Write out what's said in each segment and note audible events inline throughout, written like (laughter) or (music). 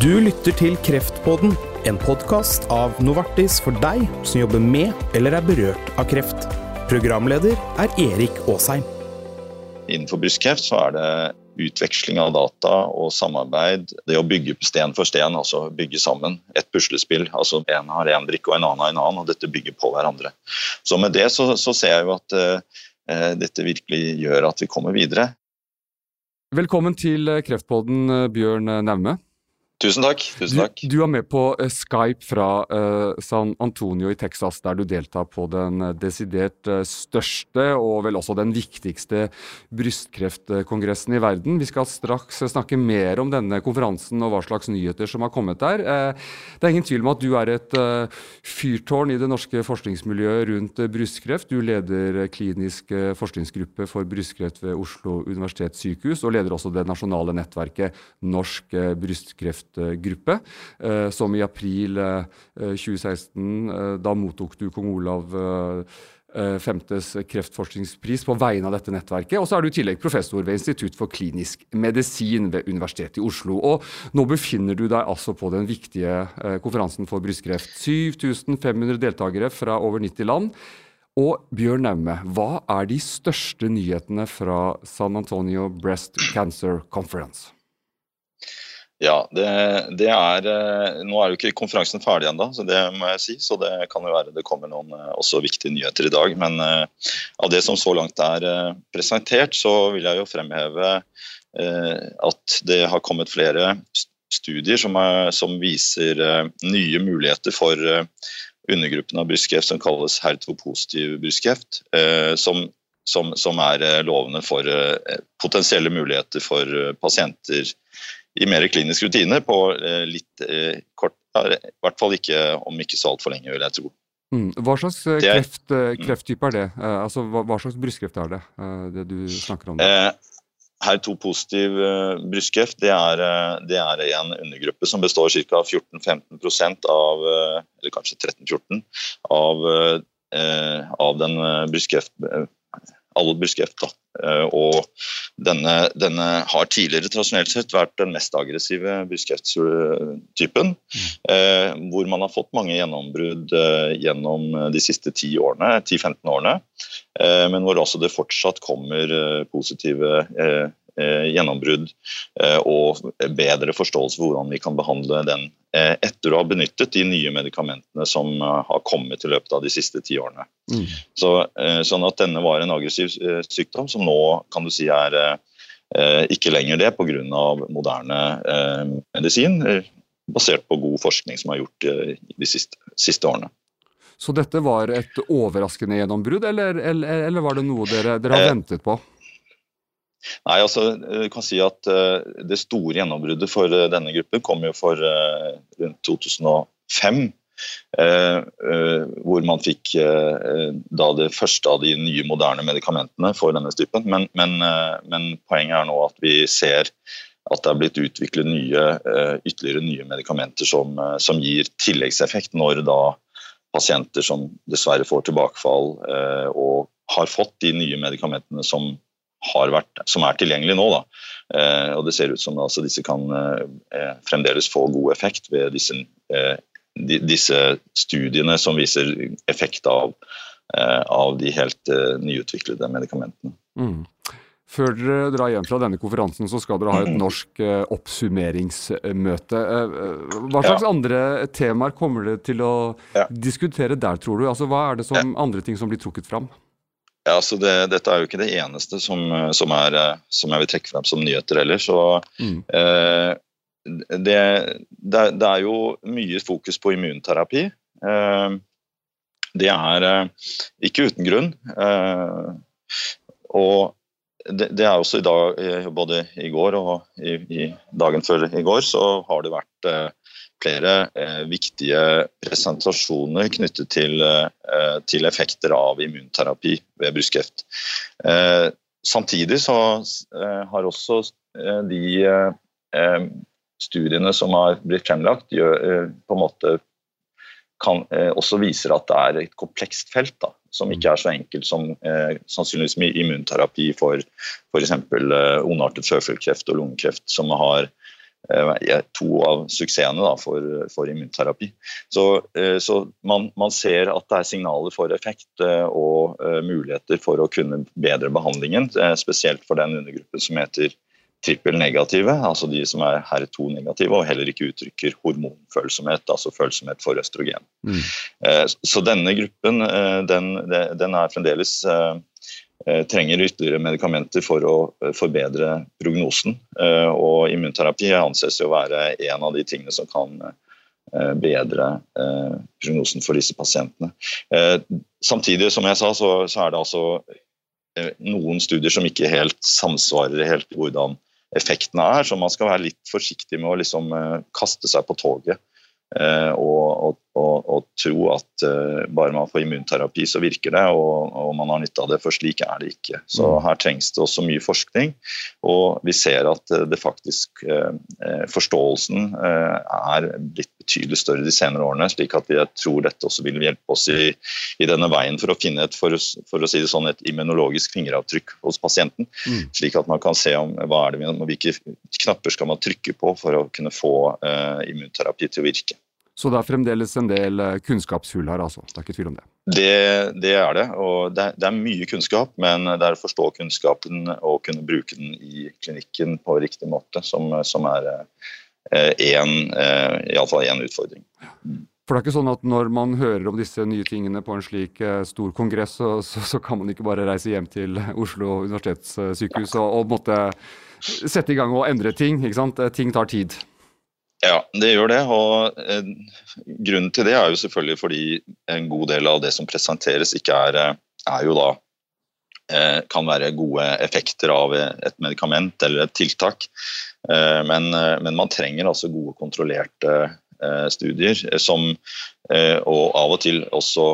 Du lytter til Kreftpodden, en podkast av Novartis for deg som jobber med eller er berørt av kreft. Programleder er Erik Aasheim. Innenfor brystkreft så er det utveksling av data og samarbeid. Det å bygge sten for sten, altså bygge sammen. Et puslespill. altså En har én brikke og en annen har en annen, og dette bygger på hverandre. Så med det så, så ser jeg jo at eh, dette virkelig gjør at vi kommer videre. Velkommen til Kreftpodden, Bjørn Naume. Tusen takk. tusen takk. Du, du, er med på uh, Skype fra uh, San Antonio i Texas, der du deltar på den uh, desidert største og vel også den viktigste brystkreftkongressen i verden. Vi skal straks snakke mer om denne konferansen og hva slags nyheter som har kommet der. det er ingen tvil om at du er et fyrtårn i det norske forskningsmiljøet rundt brystkreft. Du leder klinisk forskningsgruppe for brystkreft ved Oslo universitetssykehus, og leder også det nasjonale nettverket Norsk brystkreft kreftgruppe, eh, som i april 2016 eh, eh, Da mottok du kong Olav femtes kreftforskningspris på vegne av dette nettverket. Og så er du i tillegg professor ved Institutt for klinisk medisin ved Universitetet i Oslo. Og nå befinner du deg altså på den viktige konferansen for brystkreft. 7500 deltakere fra over 90 land. Og Bjørn Naume, hva er de største nyhetene fra San Antonio Breast Cancer Conference? Ja, det, det, er eh, Nå er jo ikke konferansen ferdig ennå, så det må jeg si. Så det kan jo være det kommer noen eh, også viktige nyheter i dag. Men uh, av det som så langt er presentert, så vil jeg jo fremheve at det har kommet flere studier som, er, som viser nye muligheter for undergruppen av brystkreft som kalles HER2-positiv brystkreft. Som, som, som, er lovende for potensielle muligheter for pasienter i mer klinisk rutine på eh, litt eh, kort I hvert fall ikke om ikke så altfor lenge, vil jeg tro. Mm. Hva slags eh, kreft, mm. krefttype er det? Altså, hva, hva, slags brystkreft er det, det du snakker om? Eh, HER2-positiv brystkreft det er, det er, en undergruppe som består ca. 14-15% av eller kanskje 13-14 av, av den brystkreft alle brystkreft. Eh, og denne, denne, har tidligere tradisjonelt sett vært den mest aggressive brystkrefttypen. Mm. Eh, hvor man har fått mange gjennombrudd eh, gjennom de siste 10-15 årene. årene. men hvor også det fortsatt kommer eh, positive eh, Eh, gjennombrudd eh, og bedre forståelse for hvordan vi kan behandle den eh, etter å ha benyttet de nye medikamentene som har kommet i løpet av de siste ti årene. Mm. Så, sånn at denne var en aggressiv sykdom som nå kan du si er ikke lenger det pga. moderne medisin, basert på god forskning som er gjort de siste, siste årene. Så dette var et overraskende gjennombrudd, eller, eller, eller var det noe dere, dere har ventet på? Nei, altså, du kan si at uh, Det store gjennombruddet for uh, denne gruppen kom jo for rundt 2005. hvor man fikk da det første av de nye, moderne medikamentene for denne typen. Men, men, men, poenget er nå at vi ser at det er blitt utviklet nye, ytterligere nye medikamenter som, som, gir tilleggseffekt når da pasienter som dessverre får tilbakefall og har fått de nye medikamentene som vært, som er tilgjengelig nå. Da. Eh, og det ser ut som altså, disse kan eh, fremdeles få god effekt ved disse, eh, de, disse studiene som viser effekt av, eh, av de helt eh, nyutviklede medikamentene. Mm. Før dere drar hjem fra denne konferansen, så skal dere ha et norsk eh, oppsummeringsmøte. hva slags ja. andre temaer kommer dere til å ja. diskutere der, tror du? Altså, hva er det som andre ting som blir trukket fram? Ja, så det, Dette er jo ikke det eneste som, som, er, som jeg vil trekke frem som nyheter heller. Så, mm. eh, det, det, det, er jo mye fokus på immunterapi. Eh, det er eh, ikke uten grunn. Eh, og det, det, er også i dag, eh, både i går og i, i dagen før i går, så har det vært eh, flere eh, viktige presentasjoner knyttet til, eh, til, effekter av immunterapi ved brystkreft. Eh, samtidig så eh, har også eh, de eh, studiene som har blitt fremlagt, gjør, på en måte kan, også viser at det er et komplekst felt. Da, som ikke er så enkelt som sannsynligvis med immunterapi for f.eks. ondartet føflekkreft og lungekreft, som har to av suksessene da, for, for, immunterapi. Så, så man, man, ser at det er signaler for effekt og muligheter for å kunne bedre behandlingen, spesielt for den undergruppen som heter trippelnegative, altså de som er HER2-negative og heller ikke uttrykker hormonfølsomhet, altså følsomhet for østrogen. Mm. Eh, så denne gruppen eh, den, den er fremdeles eh, trenger ytterligere medikamenter for å forbedre prognosen. Og immunterapi anses å være en av de tingene som kan bedre prognosen for disse pasientene. Samtidig, som jeg sa, så, er det altså noen studier som ikke helt samsvarer helt hvordan effektene er. Så man skal være litt forsiktig med å liksom, eh, kaste seg på toget eh, og, og, og, og, tro at uh, bare man får immunterapi, så virker det, og, man har nytte av det. For slik er det ikke. Så mm. her trengs det også mye forskning. Og vi ser at det faktisk uh, Forståelsen uh, er blitt betydelig større de senere årene. slik at jeg tror dette også vil hjelpe oss i, i denne veien for å finne et, for, for, å si det sånn, et immunologisk fingeravtrykk hos pasienten. Mm. Slik at man kan se om hva er det, hvilke knapper skal man trykke på for å kunne få uh, immunterapi til å virke. Så det er fremdeles en del eh, kunnskapshull her, altså. Det er ikke tvil om det. Det, det er det. Og det er, det er, mye kunnskap, men det er å forstå kunnskapen og kunne bruke den i klinikken på riktig måte som, som er én eh, én utfordring. For det er ikke sånn at når man hører om disse nye tingene på en slik eh, stor kongress, så, så, så kan man ikke bare reise hjem til Oslo universitetssykehus og, og måtte sette i gang og endre ting. ikke sant? Ting tar tid. Ja, det gjør det. og eh, Grunnen til det er jo selvfølgelig fordi en god del av det som presenteres, ikke er, eh, er jo da eh, kan være gode effekter av et medikament eller et tiltak. Men, men, man trenger altså gode, kontrollerte studier, som, og av og til også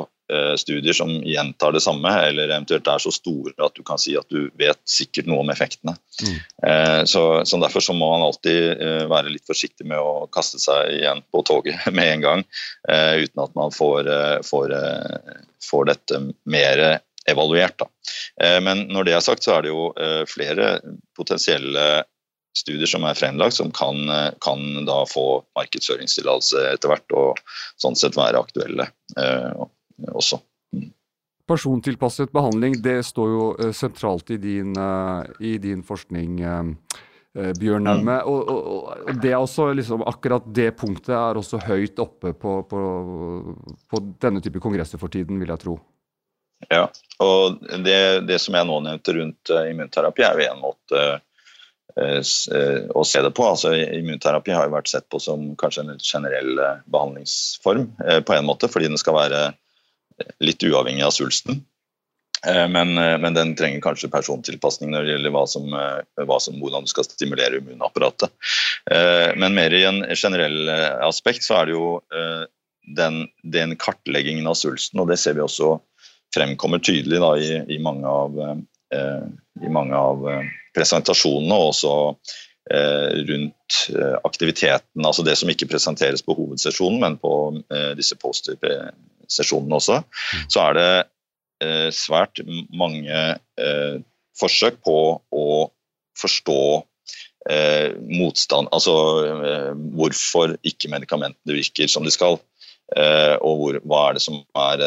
studier som gjentar det samme, eller eventuelt er så store at du kan si at du vet sikkert noe om effektene. Mm. Så, så, Derfor så må man alltid være litt forsiktig med å kaste seg igjen på toget (laughs) med en gang, uten at man får, får, får dette mer evaluert. Da. Men når det er sagt, så er det jo flere potensielle studier som er fremlagt, som kan, eh, kan da få markedsføringstillatelse etter hvert, og sånn sett være aktuelle eh, også. Mm. Persontilpasset behandling det står jo eh, sentralt i din, eh, i din forskning. Bjørn Naume. Mm. Og, og, og, det også liksom, akkurat det punktet er også høyt oppe på, på, på, denne type kongresser for tiden, vil jeg tro. Ja, og det, det som jeg nå nevnte rundt immunterapi, er jo en måte Eh, eh, å se det på. Altså, immunterapi har jo vært sett på som kanskje en generell eh, behandlingsform på en måte, fordi den skal være litt uavhengig av svulsten. Men, men, den trenger kanskje persontilpasning når det gjelder hva som, hva som, hvordan du skal stimulere immunapparatet. Men mer i en generell aspekt så er det jo den, den kartleggingen av svulsten, og det ser vi også fremkommer tydelig da, i, i, mange av, i mange av presentasjonene og også eh, rundt eh, aktiviteten, altså det som ikke presenteres på hovedsesjonen, men på disse disse poster-sesjonene også, mm. så er det svært mange forsøk på å forstå Eh, motstand, altså eh, hvorfor ikke medikamentene virker som de skal. Eh, og hvor, hva er det som er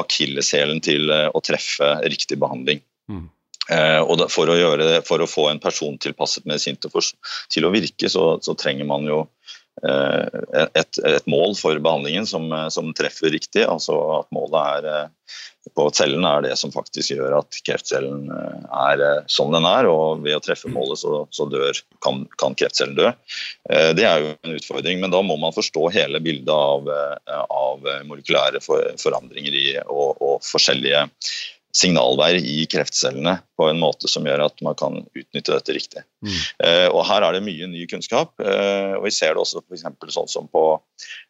akilleshælen til å treffe riktig behandling. Mm. Eh, for å, det, for å, få en persontilpasset medisin til, å virke, så, så, trenger man jo eh, et, et, mål for behandlingen som, som, treffer riktig. altså At målet er, eh, på cellen er det som faktisk gjør at kreftcellen er som den er. og Ved å treffe målet så, så dør, kan, kan, kreftcellen dø. Det er jo en utfordring, men da må man forstå hele bildet av, av molekylære forandringer i, og, og forskjellige signalveier i kreftcellene på en måte som gjør at man kan utnytte dette riktig. Mm. Eh, og Her er det mye ny kunnskap. Eh, og Vi ser det også for sånn som på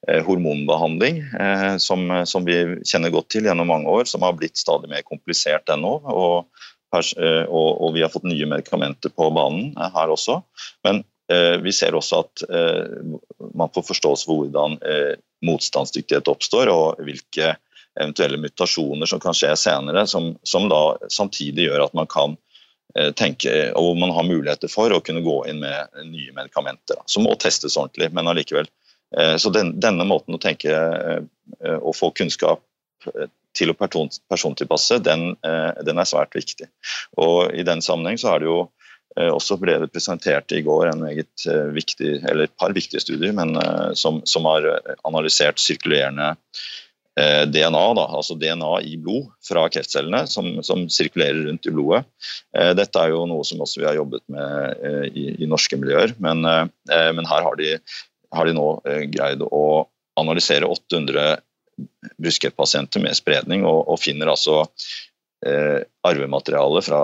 eh, hormonbehandling, eh, som, som, vi kjenner godt til gjennom mange år, som har blitt stadig mer komplisert ennå. Og, eh, og, og, vi har fått nye medikamenter på banen eh, her også. Men vi ser også at man får forståelse for hvordan motstandsdyktighet oppstår, og hvilke eventuelle mutasjoner som kan skje senere, som, som da samtidig gjør at man kan tenke, og hvor man har muligheter for å kunne gå inn med nye medikamenter. Som må testes ordentlig, men allikevel. Så den, denne måten å tenke og få kunnskap til å person, persontilpasse, den, den, er svært viktig. Og I den sammenheng så er det jo også ble det presentert i går en meget viktig, eller et par viktige studier men, som, som har analysert sirkulerende Eh, DNA, da, altså DNA i blod fra kreftcellene som, som, sirkulerer rundt i blodet. Eh, dette er jo noe som også vi har jobbet med eh, i, i norske miljøer, men, men her har de, har de, nå greid å analysere 800 brystkreftpasienter med spredning, og, og finner altså eh, arvemateriale fra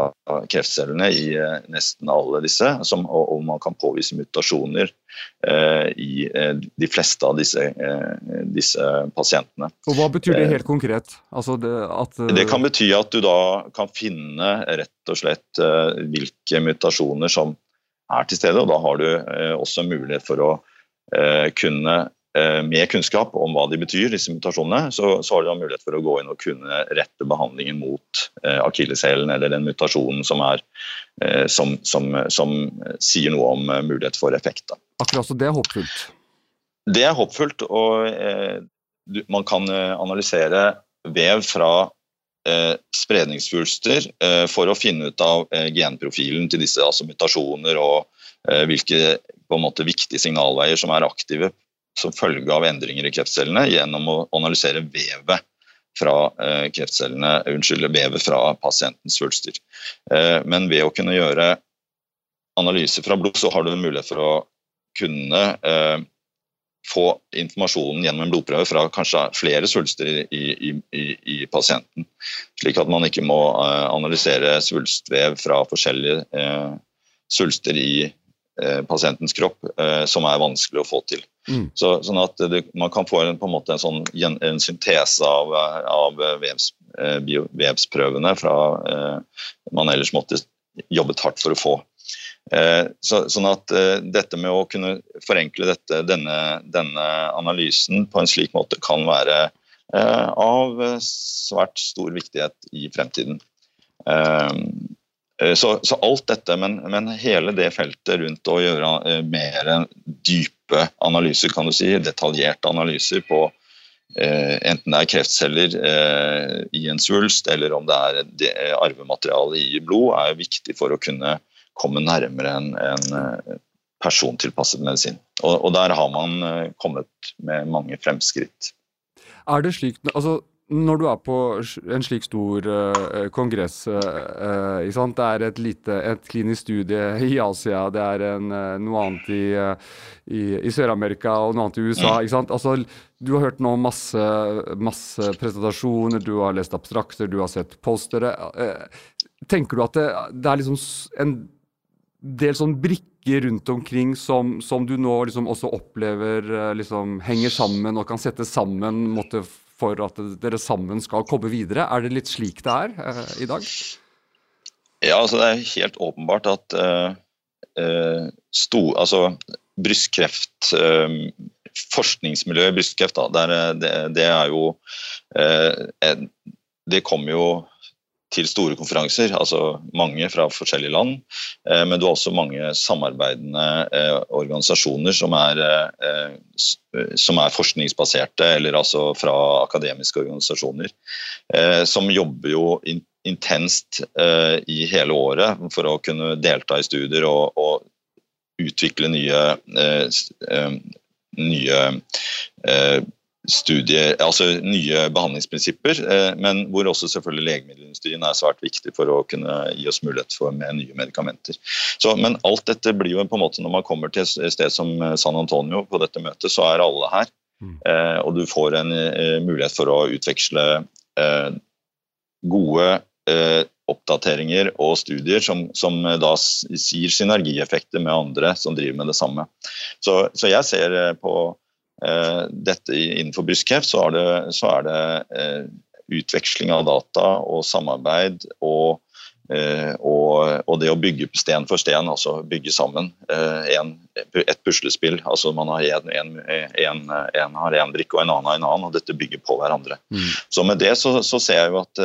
kreftcellene i eh, nesten alle disse, som, og, man kan påvise mutasjoner eh, i eh, de fleste av disse, eh, disse, pasientene. Og Hva betyr det helt konkret? Altså det, at, det, kan bety at du da kan finne rett og slett hvilke mutasjoner som er til stede, og da har du også mulighet for å kunne Eh, med kunnskap om hva de betyr, disse mutasjonene, så, så har de mulighet for å gå inn og kunne rette behandlingen mot eh, akilleshælen eller den mutasjonen som, er, eh, som, som, som, sier noe om eh, mulighet for effekt. Da. Akkurat så det er håpfullt? Det er håpfullt, og eh, du, man kan eh, analysere vev fra spredningssvulster for å finne ut av genprofilen til disse altså mutasjoner og hvilke på en måte, viktige signalveier som er aktive som følge av endringer i kreftcellene gjennom å analysere vevet fra eh, kreftcellene, unnskyld, vevet fra pasientens svulster. Eh, men ved å kunne gjøre analyser fra blod, så har du en mulighet for å kunne eh, få informasjonen gjennom en blodprøve fra kanskje flere svulster i, i, i, i pasienten. Slik at man ikke må analysere svulstvev fra forskjellige svulster i pasientens kropp, som er vanskelig å få til. Mm. Så, sånn at det, Man kan få en, på en måte en, sånn, en syntese av, av vevs, eh, bio, vevsprøvene fra eh, man ellers måtte jobbet hardt for å få. Eh, så, sånn at eh, dette med å kunne forenkle dette, denne, denne, analysen på en slik måte kan være eh, av svært stor viktighet i fremtiden. Eh, så, så, alt dette, men, men, hele det feltet rundt å gjøre mer dyp dype analyser, kan du si, detaljerte analyser på eh, enten det er kreftceller eh, i en svulst eller om det er det, arvemateriale i blod, er viktig for å kunne komme nærmere en, en eh, persontilpasset medisin. Og, og, der har man eh, kommet med mange fremskritt. Er det slik, altså når du er på en slik stor uh, kongress uh, Det er et lite et klinisk studie (laughs) i Asia, det er en, uh, noe annet i, i, i Sør-Amerika og noe annet i USA. sant? Altså, du har hørt nå masse, masse presentasjoner, du har lest abstrakter, du har sett postere. tenker du at det, det er liksom en del sånn brikker rundt omkring som, som du nå liksom også opplever liksom henger sammen og kan sette sammen måtte for at dere sammen skal komme videre. Er det litt slik det er eh, i dag? Ja, altså det er helt åpenbart at uh, uh, sto, altså, brystkreft Forskningsmiljøet i brystkreft, da, der, det, det, er jo Det kommer jo til store konferanser, altså mange fra forskjellige land. Eh, men du har også mange samarbeidende eh, organisasjoner som er, eh, som er forskningsbaserte, eller altså fra akademiske organisasjoner. Som jobber jo intenst i hele året for å kunne delta i studier og, og utvikle nye, nye studier, altså nye behandlingsprinsipper, eh, men hvor også selvfølgelig legemiddelindustrien er svært viktig for å kunne gi oss mulighet for med nye medikamenter. Så, men alt dette blir jo på en måte når man kommer til et sted som eh, San Antonio på dette møtet, så er alle her. Mm. Eh, og du får en mulighet for å utveksle gode oppdateringer og studier som, som da sier synergieffekter med andre som driver med det samme. Så, så jeg ser på dette innenfor brystkreft, så er det, så er det eh, utveksling av data og samarbeid og, eh, og, og, det å bygge sten for sten, altså bygge sammen en, et puslespill. altså Man har en, en, en, en har en brikke og en annen har en annen, og dette bygger på hverandre. Mm. Så med det så, så, ser jeg jo at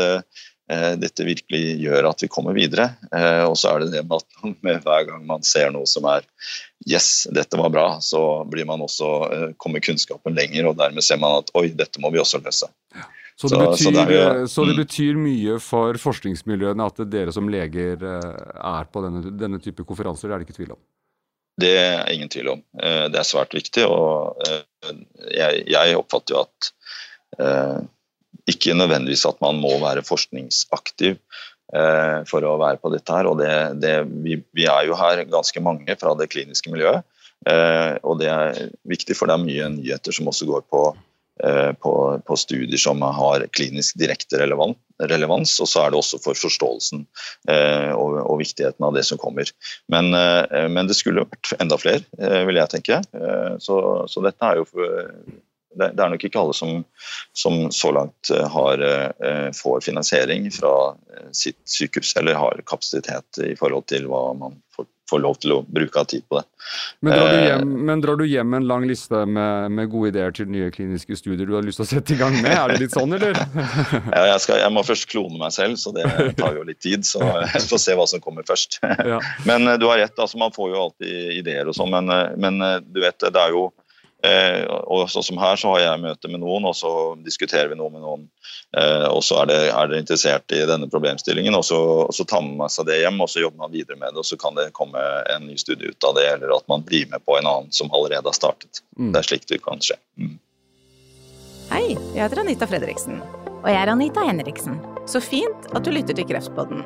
dette virkelig gjør at vi kommer videre. og så er det det med at (laughs) med hver gang man ser noe som er yes, dette var bra, så blir man også, kommer kunnskapen lenger, og dermed ser man at oi, dette må vi også løse. Ja. Så det, betyr, så, det jo, så det, mm. betyr, mye for forskningsmiljøene at dere som leger er på denne, denne type konferanser, det er det ikke tvil om? Det er ingen tvil om. Det er svært viktig, og jeg, jeg oppfatter jo at Eh, ikke nødvendigvis at man må være forskningsaktiv eh, for å være på dette her. og det, det, vi, vi, er jo her ganske mange fra det kliniske miljøet. Eh, og det er viktig, for det er mye nyheter som også går på, på, på studier som har klinisk direkte relevant, relevans, og så er det også for forståelsen og, og, viktigheten av det som kommer. Men, men det skulle vært enda flere, vil jeg tenke. Så, så dette er jo det, er nok ikke alle som, som så langt eh, har, eh, får finansiering fra eh, sitt sykehus eller har kapasitet i forhold til hva man får, får lov til å bruke av tid på det. Men drar du hjem, men drar du hjem en lang liste med, med, gode ideer til nye kliniske studier du har lyst til å sette i gang med? Er det litt sånn, eller? (laughs) ja, jeg, skal, jeg, må først klone meg selv, så det tar jo litt tid. Så (laughs) jeg får se hva som kommer først. Ja. (laughs) Men du har rett, altså, man får jo alltid ideer og sånn, men, men du vet, det er jo og sånn som her så har jeg møte med noen, og så diskuterer vi noe med noen. Eh, og så er det, er det interessert i denne problemstillingen, og så, og så tar man med seg det hjem og så jobber man videre med det. Og så kan det komme en ny studie ut av det, eller at man blir med på en annen som allerede har startet. Mm. Det er slik det kan skje. Mm. Hei, jeg heter Anita Fredriksen. Og jeg er Anita Henriksen. Så fint at du lytter til Kreftpodden.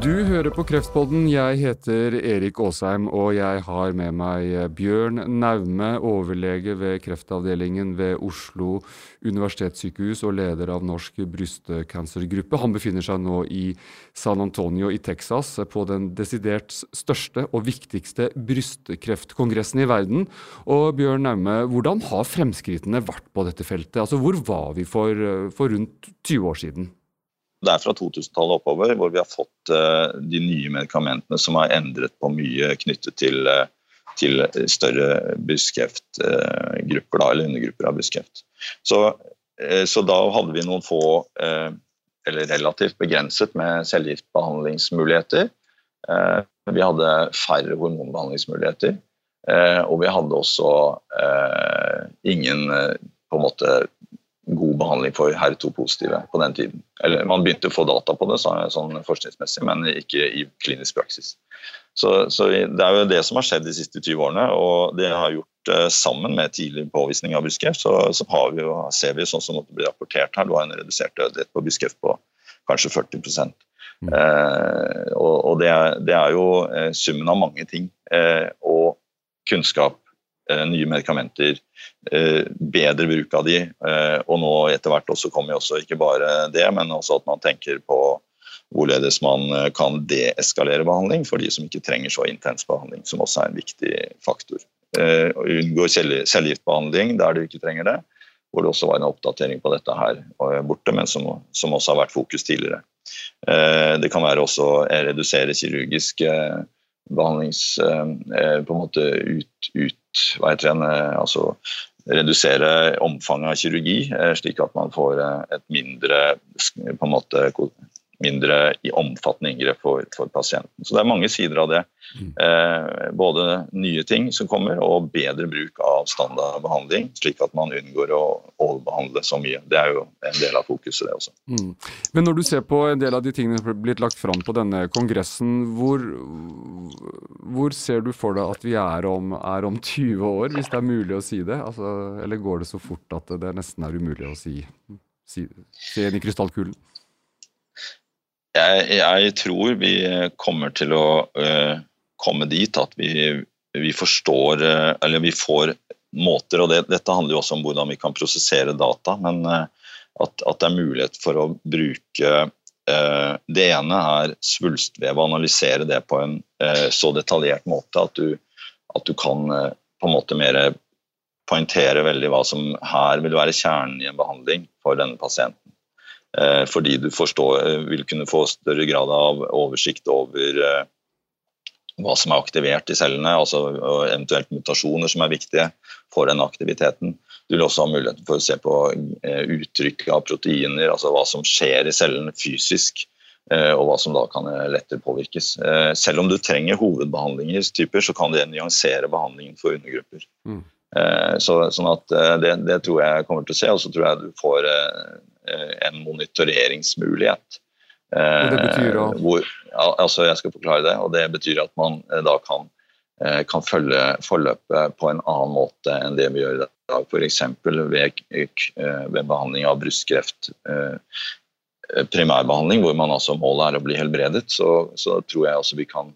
Du hører på Kreftpodden. Jeg heter Erik Aasheim, og jeg har med meg Bjørn Naume, overlege ved kreftavdelingen ved Oslo universitetssykehus og leder av Norsk brystcancergruppe. Han befinner seg nå i San Antonio i Texas på den desidert største og viktigste brystkreftkongressen i verden. Og Bjørn Naume, hvordan har fremskrittene vært på dette feltet? Altså, Hvor var vi for, for rundt 20 år siden? Det er fra 2000-tallet oppover hvor vi har fått uh, de nye medikamentene som har endret på mye knyttet til, uh, til større brystkreftgrupper, uh, eller undergrupper av brystkreft. Så, så, da hadde vi noen få, eller relativt begrenset, med cellegiftbehandlingsmuligheter. vi hadde færre hormonbehandlingsmuligheter. og vi hadde også ingen på en måte god behandling for HER2-positive på den tiden. Eller Man begynte å få data på det sånn forskningsmessig, men ikke i klinisk praksis. Så, så, Det er jo det som har skjedd de siste 20 årene, og det har gjort eh, sammen med tidlig påvisning av brystkreft, så, så vi jo, ser vi sånn som det blir rapportert her, du har en redusert dødelighet på brystkreft på kanskje 40 mm. eh, og, og det, er, det, er, jo eh, summen av mange ting. Eh, og kunnskap nye medikamenter, eh, bedre bruk av de, eh, og nå etter hvert også kommer også ikke bare det, men også at man tenker på hvorledes man kan deeskalere behandling for de som ikke trenger så intens behandling, som også er en viktig faktor. Unngå cellegiftbehandling der du ikke trenger det, hvor det også var en oppdatering på dette her borte, men som, som også har vært fokus tidligere. Det kan være også å redusere kirurgisk behandlings... på en måte ut, ut hva heter det, eh, altså redusere omfanget av kirurgi, eh, slik at man får eh, et mindre på en måte mindre i omfattende inngrep for, for, pasienten. Så det er mange sider av det. Mm. Eh, både nye ting som kommer, og bedre bruk av standardbehandling, slik at man unngår å overbehandle så mye. Det er jo en del av fokuset, det også. Mm. Men når du ser på en del av de tingene som er blitt lagt fram på denne kongressen, hvor, hvor ser du for deg at vi er om, er om 20 år, hvis det er mulig å si det? Altså, eller går det så fort at det nesten er umulig å si? Si, se inn i krystallkulen? Jeg, jeg, tror vi kommer til å uh, komme dit at vi, vi forstår uh, Eller vi får måter, og det, dette handler jo også om hvordan vi kan prosessere data, men uh, at, at, det er mulighet for å bruke Det ene er å analysere det på en så detaljert måte at du, at du kan på en måte mer poengtere veldig hva som her vil være kjernen i en behandling for denne pasienten. Fordi du forstår, vil kunne få større grad av oversikt over hva som er aktivert i cellene, altså eventuelt mutasjoner som er viktige for den aktiviteten. Du vil også ha muligheten for å se på eh, uttrykk av proteiner, altså hva som skjer i cellene fysisk, eh, og hva som da kan eh, lettere påvirkes. Selv om du trenger hovedbehandlingstyper, så kan det nyansere behandlingen for undergrupper. Mm. Så, sånn at det, det, tror jeg kommer til å se, og så tror jeg du får en monitoreringsmulighet. Og det betyr da? Hvor, altså jeg skal forklare det, og det betyr at man da kan Eh, kan følge forløpet på en annen måte enn det vi gjør i dag. F.eks. Ved, eh, ved behandling av brystkreft, eh, primærbehandling, hvor man altså målet er å bli helbredet, så, så tror jeg også vi kan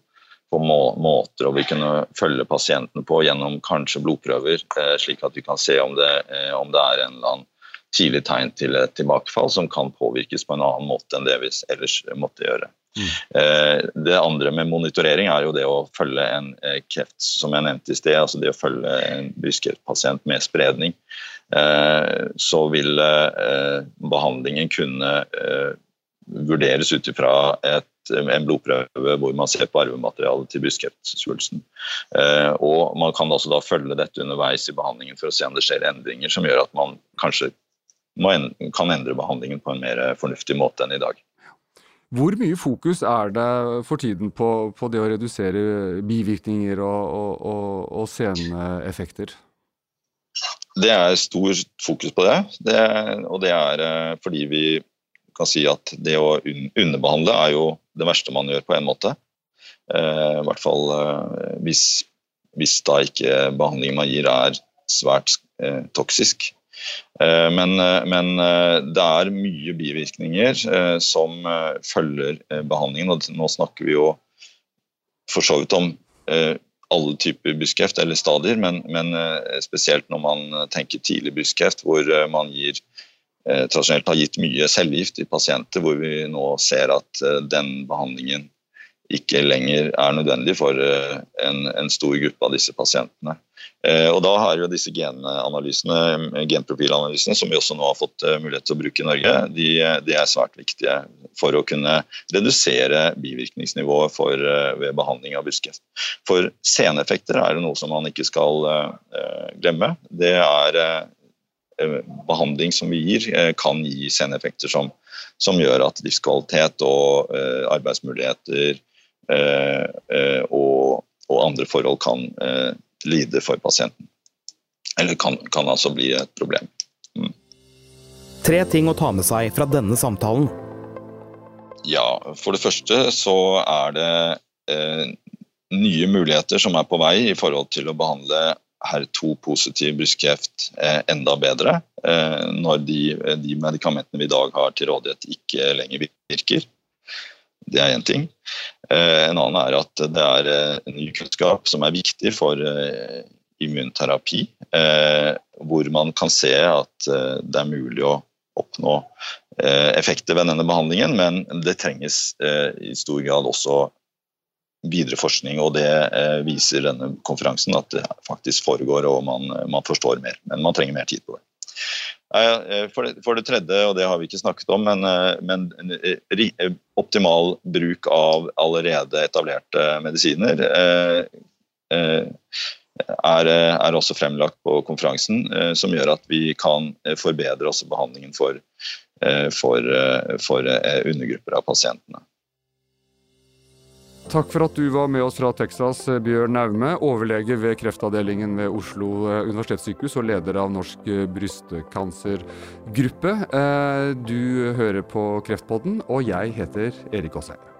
få må, måter og vi kunne følge pasienten på gjennom kanskje blodprøver, slik at vi kan se om det, om det er en eller annen tidlig tegn til et tilbakefall som kan påvirkes på en annen måte enn det vi ellers måtte gjøre. Mm. Det andre med monitorering er jo det å følge en eh, kreft, som jeg nevnte i sted. altså Det å følge en brystkreftpasient med spredning. Eh, så vil behandlingen kunne vurderes ut ifra en blodprøve hvor man ser på arvematerialet til brystkreftsvulsten. Og man kan altså da følge dette underveis i behandlingen for å se om det skjer endringer som gjør at man kanskje kan endre behandlingen på en mer fornuftig måte enn i dag. Hvor mye fokus er det for tiden på, på det å redusere bivirkninger og, og, og, og seneffekter? Det er stor fokus på det, det og det er eh, fordi vi kan si at det å underbehandle er jo det verste man gjør på en måte. Eh, I hvert fall eh, hvis, hvis da ikke behandlingen man gir er svært toksisk. Eh, men, eh, men, eh, det er mye bivirkninger som følger behandlingen. og Nå snakker vi jo for så vidt om alle typer brystkreft eller stadier, men, men, spesielt når man tenker tidlig brystkreft, hvor man gir, tradisjonelt har gitt mye cellegift i pasienter, hvor vi nå ser at den behandlingen ikke lenger er nødvendig for eh, en, en stor gruppe av disse pasientene. Eh, og Da har jo disse genprofilanalysene, som vi også nå har fått eh, mulighet til å bruke i Norge, de, de er svært viktige for å kunne redusere bivirkningsnivået for, ved behandling av brystkreft. For seneffekter er det noe som man ikke skal glemme. Det er behandling som vi gir, kan gi seneffekter som, som gjør at livskvalitet og arbeidsmuligheter og, og, andre forhold kan eh, lide for pasienten. Eller kan, kan altså bli et problem. Mm. Tre ting å ta med seg fra denne samtalen. Ja, for det første så er det eh, nye muligheter som er på vei i forhold til å behandle HER2-positiv brystkreft eh, enda bedre eh, når de, de, medikamentene vi i dag har til rådighet ikke lenger virker. Det er én ting. Eh, en annen er at det er eh, ny kunnskap som er viktig for eh, immunterapi. Hvor man kan se at det er mulig å oppnå effekter ved denne behandlingen, men det trenges i stor grad også videre forskning, og det viser denne konferansen at det faktisk foregår og man, man forstår mer. Men man trenger mer tid på det. Eh, for det, tredje, og det har vi ikke snakket om, men, eh, men eh, optimal bruk av allerede etablerte medisiner er, er, også fremlagt på konferansen, som gjør at vi kan forbedre også behandlingen for, for, for undergrupper av pasientene. Takk for at du var med oss fra Texas, Bjørn Naume, overlege ved kreftavdelingen ved Oslo eh, universitetssykehus og leder av Norsk eh, brystkansergruppe. Eh, du hører på Kreftpodden, og jeg heter Erik Aasheim.